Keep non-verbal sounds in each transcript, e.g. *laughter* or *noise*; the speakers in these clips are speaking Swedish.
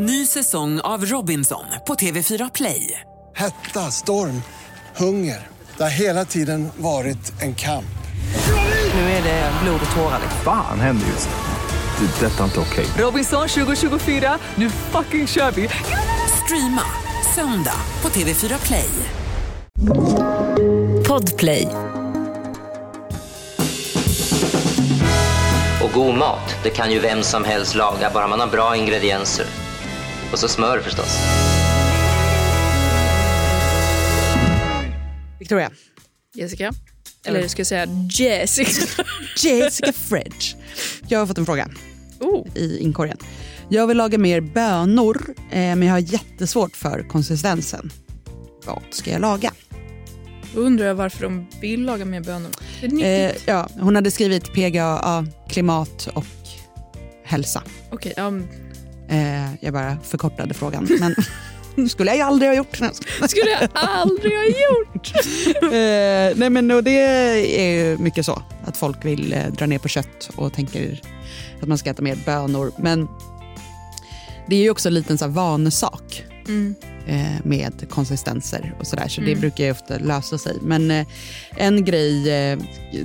Ny säsong av Robinson på TV4 Play. Hetta, storm, hunger. Det har hela tiden varit en kamp. Nu är det blod och tårar. Fan händer just nu. Det. är Detta är inte okej. Robinson 2024, nu fucking kör vi! Streama söndag på TV4 Play. Podplay. Och god mat, det kan ju vem som helst laga, bara man har bra ingredienser. Och så smör förstås. Victoria. Jessica. Eller ska jag säga Jessica? *laughs* Jessica Fredge. Jag har fått en fråga Oh. i inkorgen. Jag vill laga mer bönor, eh, men jag har jättesvårt för konsistensen. Vad ska jag laga? Då undrar jag varför de vill laga mer bönor. Det är nyttigt. Eh, ja, hon hade skrivit PGA, klimat och hälsa. Okej, ja, men Eh, jag bara förkortade frågan, men *laughs* skulle jag ju aldrig ha gjort. Skulle jag aldrig ha gjort. *laughs* eh, nej men och det är ju mycket så, att folk vill eh, dra ner på kött och tänker att man ska äta mer bönor. Men det är ju också en liten så här vanesak Mm. eh, med konsistenser och sådär, så det Mm. brukar ju ofta lösa sig. Men eh, en grej, eh,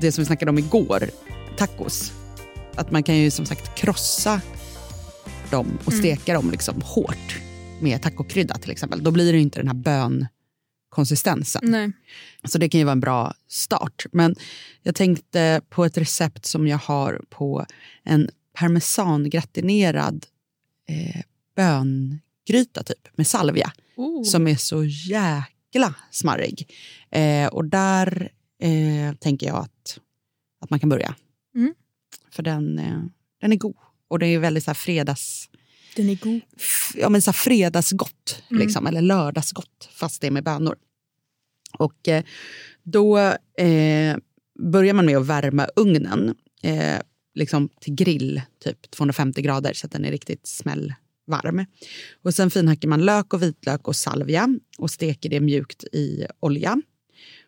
det som vi snackade om igår, tacos, att man kan ju som sagt krossa dem och Mm. steka dem liksom hårt med tacokrydda till exempel. Då blir det inte den här bönkonsistensen. Nej. Så det kan ju vara en bra start. Men jag tänkte på ett recept som jag har på en parmesangratinerad eh, böngryta typ med salvia. Oh. Som är så jäkla smarrig. Eh, och där eh, tänker jag att, att man kan börja. Mm. För den, eh, den är god. Och det är väldigt så här fredags Den är god. ja, men så här fredagsgott, Mm. liksom, eller lördagsgott, fast det är med bönor. Och eh, då eh, börjar man med att värma ugnen eh, liksom till grill, typ 250 grader, så att den är riktigt smällvarm. Och sen finhackar man lök och vitlök och salvia och steker det mjukt i olja.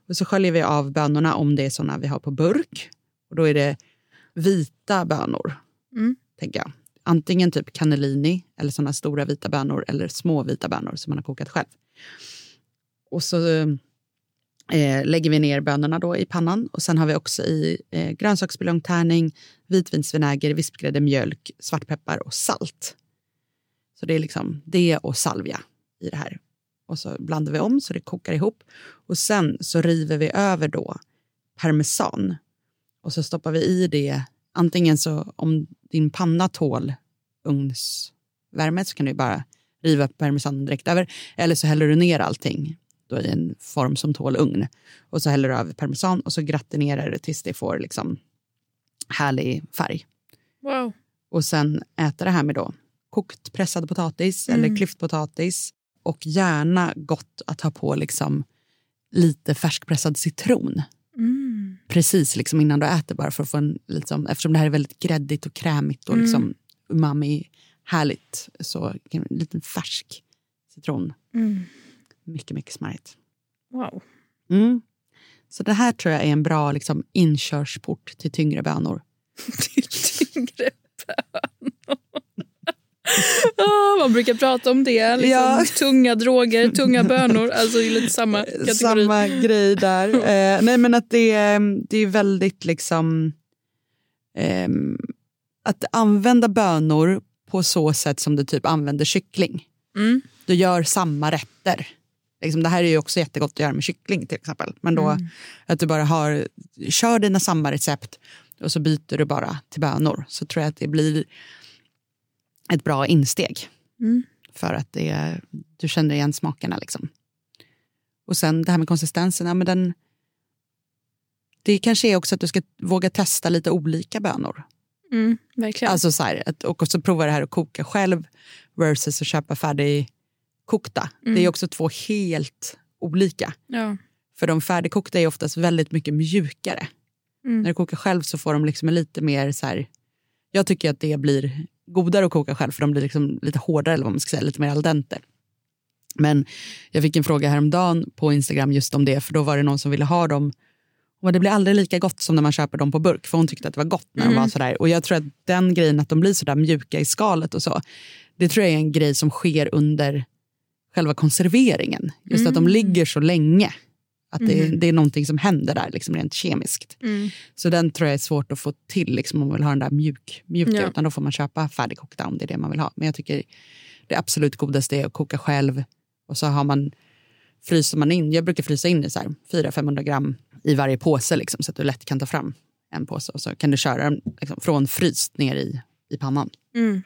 Och så sköljer vi av bönorna om det är såna vi har på burk. Och då är det vita bönor, Mm tänker jag. Antingen typ cannellini eller såna stora vita bönor eller små vita bönor som man har kokat själv. Och så eh, lägger vi ner bönorna då i pannan och sen har vi också i eh, grönsaksbuljongtärning, vitvinsvinäger, vispgrädde, mjölk, svartpeppar och salt. Så det är liksom det och salvia i det här. Och så blandar vi om så det kokar ihop. Och sen så river vi över då parmesan. Och så stoppar vi i det, antingen så om din panna tål ugnsvärme så kan du bara riva parmesanen direkt över. Eller så häller du ner allting då i en form som tål ugn. Och så häller du över parmesan och så gratinerar du tills det får liksom härlig färg. Wow. Och sen äta det här med då kokt pressad potatis Mm. eller klyftpotatis. Och gärna gott att ha på liksom lite färskpressad citron. Precis liksom innan du äter bara för att få en liksom, eftersom det här är väldigt gräddigt och krämigt och Mm. liksom umami härligt så en liten färsk citron. Mm. Mycket, mycket smarrigt. Wow. Mm. Så det här tror jag är en bra liksom, inkörsport till tyngre bönor. *laughs* Till tyngre bönor. Man brukar prata om det. Liksom, Ja. Tunga droger, tunga bönor. Alltså lite samma kategori. Samma grej där. Eh, nej men att det, är- det är väldigt liksom... ehm, att använda bönor på så sätt som du typ använder kyckling. Mm. Du gör samma rätter. Liksom, det här är ju också jättegott att göra med kyckling till exempel. Men då Mm. att du bara har, kör dina samma recept och så byter du bara till bönor. Så tror jag att det blir ett bra insteg. Mm. För att det, du känner igen smakerna. Liksom. Och sen det här med konsistensen. Ja, men den, det kanske är också att du ska våga testa lite olika bönor. Mm, verkligen. Alltså så här, att, och också prova det här att koka själv versus att köpa färdigkokta. Det Mm. är också två helt olika. ja. För de färdigkokta är oftast väldigt mycket mjukare. Mm. När du kokar själv så får de liksom lite mer så här... Jag tycker att det blir godare att koka själv för de blir liksom lite hårdare eller vad man ska säga, lite mer al dente. Men jag fick en fråga häromdagen på Instagram just om det för då var det någon som ville ha dem och det blir aldrig lika gott som när man köper dem på burk för hon tyckte att det var gott när de Mm. var sådär. Och jag tror att den grejen att de blir sådär mjuka i skalet och så Det tror jag är en grej som sker under själva konserveringen. Just att de Mm. ligger så länge. Att det, det är någonting som händer där, liksom rent kemiskt. Mm. Så den tror jag är svårt att få till liksom, om man vill ha den där mjuk, mjuka. Ja. Utan då får man köpa färdigkokta om det är det man vill ha. Men jag tycker det absolut godaste är att koka själv. Och så har man, fryser man in, jag brukar frysa in i så här 400-500 gram i varje påse. Liksom, så att du lätt kan ta fram en påse. Och så kan du köra den liksom, från fryst ner i, i pannan. Mm.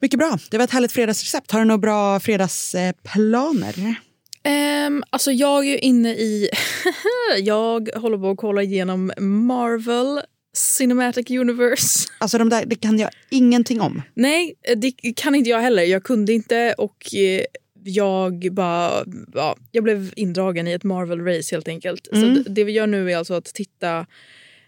Mycket bra. Det var ett härligt fredagsrecept. Har du några bra fredagsplaner? Ehm, alltså jag är ju inne i... *laughs* jag håller på att kolla igenom Marvel Cinematic Universe. *laughs* Alltså de där, det kan jag ingenting om. Nej, det kan inte jag heller. Jag kunde inte och eh, jag bara... Ja, jag blev indragen i ett Marvel-race helt enkelt. Så Mm. det, det vi gör nu är alltså att titta...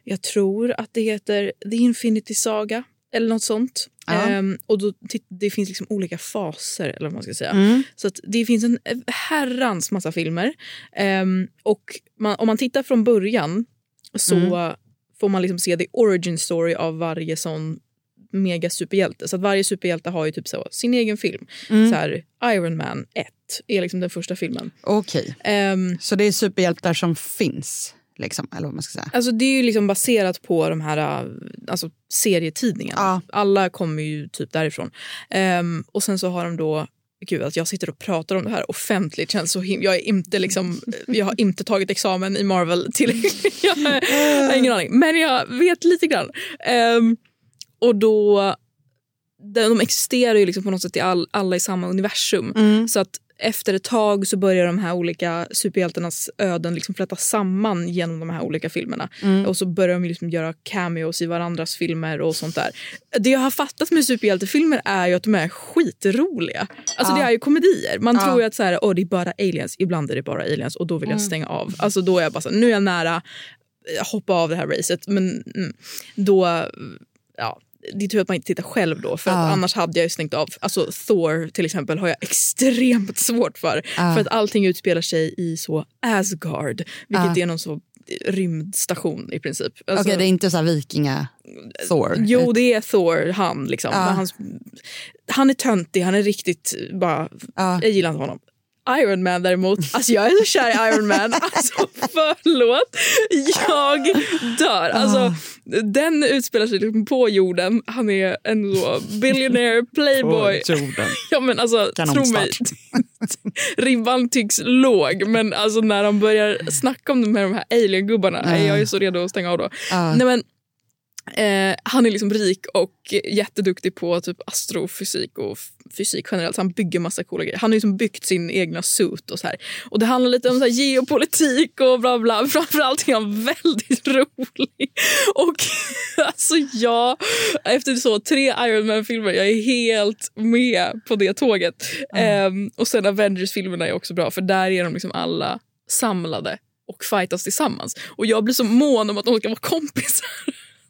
Jag tror att det heter The Infinity Saga eller något sånt. Ja. Ehm, och då, det finns liksom olika faser, eller vad man ska säga. Mm. Så det finns en herrans massa filmer. Ehm, och man, om man tittar från början så Mm. får man liksom se the origin story av varje sån mega superhjälte. Så att varje superhjälte har ju typ så, sin egen film. Mm. Så här, Iron Man 1 är liksom den första filmen. Okej, Ehm, så det är superhjältar som finns? Liksom, eller vad man ska säga. alltså det är ju liksom baserat på de här äh, alltså serietidningarna. Ja. Alla kommer ju typ därifrån. Ehm, och sen så har de då Gud, att jag sitter och pratar om det här offentligt känns så him- jag, är inte liksom, *laughs* jag har inte tagit examen i Marvel till... jag, *laughs* jag har ingen aning, men jag vet lite grann. Ehm, och då... De, de existerar ju liksom på något sätt i all, alla i samma universum. Mm. Så att efter ett tag så börjar de här olika superhjältarnas öden liksom flätas samman genom de här olika filmerna. Mm. Och så börjar de liksom göra cameos i varandras filmer och sånt där. Det jag har fattat med superhjältefilmer är ju att de är skitroliga. Alltså Ja. det är ju komedier. Man Ja. tror ju att så här, Åh, det är bara aliens. Ibland är det bara aliens och då vill jag Mm. stänga av. Alltså då är jag bara så här, nu är jag nära eh, hoppa av det här racet. Men mm, då, ja, det är tur att man inte tittar själv då för att annars hade jag ju stängt av. Alltså Thor till exempel har jag extremt svårt för. Ja. För att allting utspelar sig i så Asgard, vilket Ja. är någon så rymdstation i princip. Alltså, Okej, det är inte så här vikinga Thor? Jo, det är Thor, han. Liksom. Hans, han är töntig, han är riktigt bara... Ja. Jag gillar inte honom. Iron Man däremot, alltså jag är så kär i Iron Man. Alltså förlåt, jag dör. Alltså, Ah. Den utspelar sig liksom på jorden. Han är en så billionaire *laughs* playboy. jorden. *laughs* Ja men alltså tro mig, *laughs* ribban tycks låg men alltså när de börjar snacka om de här, de här alien-gubbarna, nej, jag är så redo att stänga av då. Ja. Nej, men, eh, han är liksom rik och jätteduktig på typ astrofysik och fysik generellt. Så han bygger massa coola grejer. Han har liksom byggt sin egna suit och så här. Och det handlar lite om så geopolitik och bla bla. *laughs* Framförallt är han väldigt *laughs* rolig. Och *laughs* alltså jag, efter så tre Iron Man-filmer, jag är helt med på det tåget. Ehm, och sen Avengers-filmerna är också bra för där är de liksom alla samlade och fightas tillsammans. Och jag blir så mån om att de ska vara kompisar.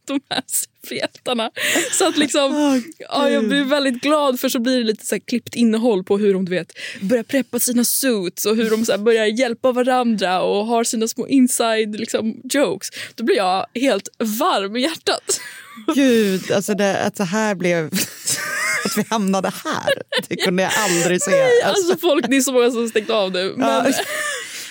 De här superhjältarna. Så att liksom, ja, jag blir väldigt glad för så blir det lite så klippt innehåll på hur de du vet, börjar preppa sina suits och hur de så börjar hjälpa varandra och har sina små inside liksom, jokes. Då blir jag helt varm i hjärtat. Gud, alltså det, att så här blev... *laughs* Att vi hamnade här, det kunde jag aldrig se. Alltså, Alltså folk, det är så många som stängt av nu. Men, Ja.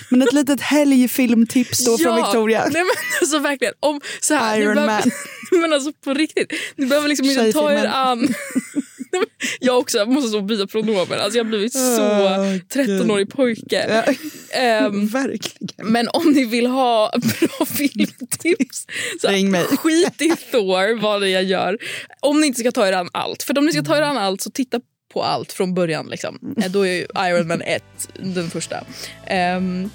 Men ett litet helgfilmtips då från Victoria. Nej, men alltså verkligen. Om, så här, Iron behöver, *laughs* men alltså på riktigt. Ni behöver liksom inte ta er an... *laughs* jag också måste så byta pronomen. Alltså jag har blivit så Åh, 13-årig pojke. Ja, Ehm, *laughs* verkligen. men om ni vill ha bra filmtips, så Ring mig. skit i Thor, vad det jag gör. Om ni inte ska ta er an allt. För om ni ska ta er an allt, så titta på allt från början. Liksom. Eh, Då är Iron Man 1 den första. Ehm,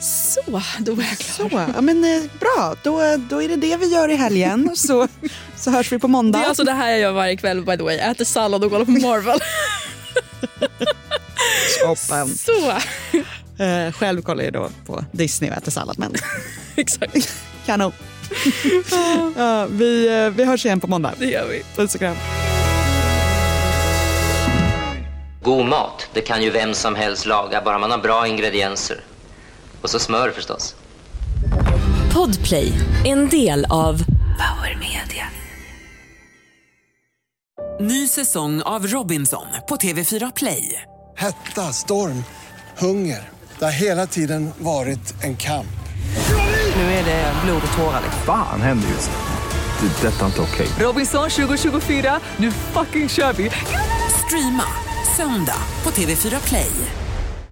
så, då var jag klar. Så, ja, men, eh, bra, då, då är det det vi gör i helgen. *laughs* Så, så hörs vi på måndag. Det är alltså det här jag gör varje kväll by the way. Äter sallad och kollar på Marvel. *laughs* Toppen. Så, Eh, själv kollar jag då på Disney och äter sallad. Men *laughs* exakt. kanon. ja, vi, eh, vi hörs igen på måndag. Det gör vi. Puss och kram. God mat, det kan ju vem som helst laga, bara man har bra ingredienser. Och så smör förstås. Podplay, en del av Power Media. Ny säsong av Robinson på TV4 Play. Hetta, storm, hunger. Det har hela tiden varit en kamp. Nu är det blod och tårar. Fan händer just nu. Det. är Detta är inte okej. Robinson 2024, nu fucking kör vi! Streama söndag på TV4 Play.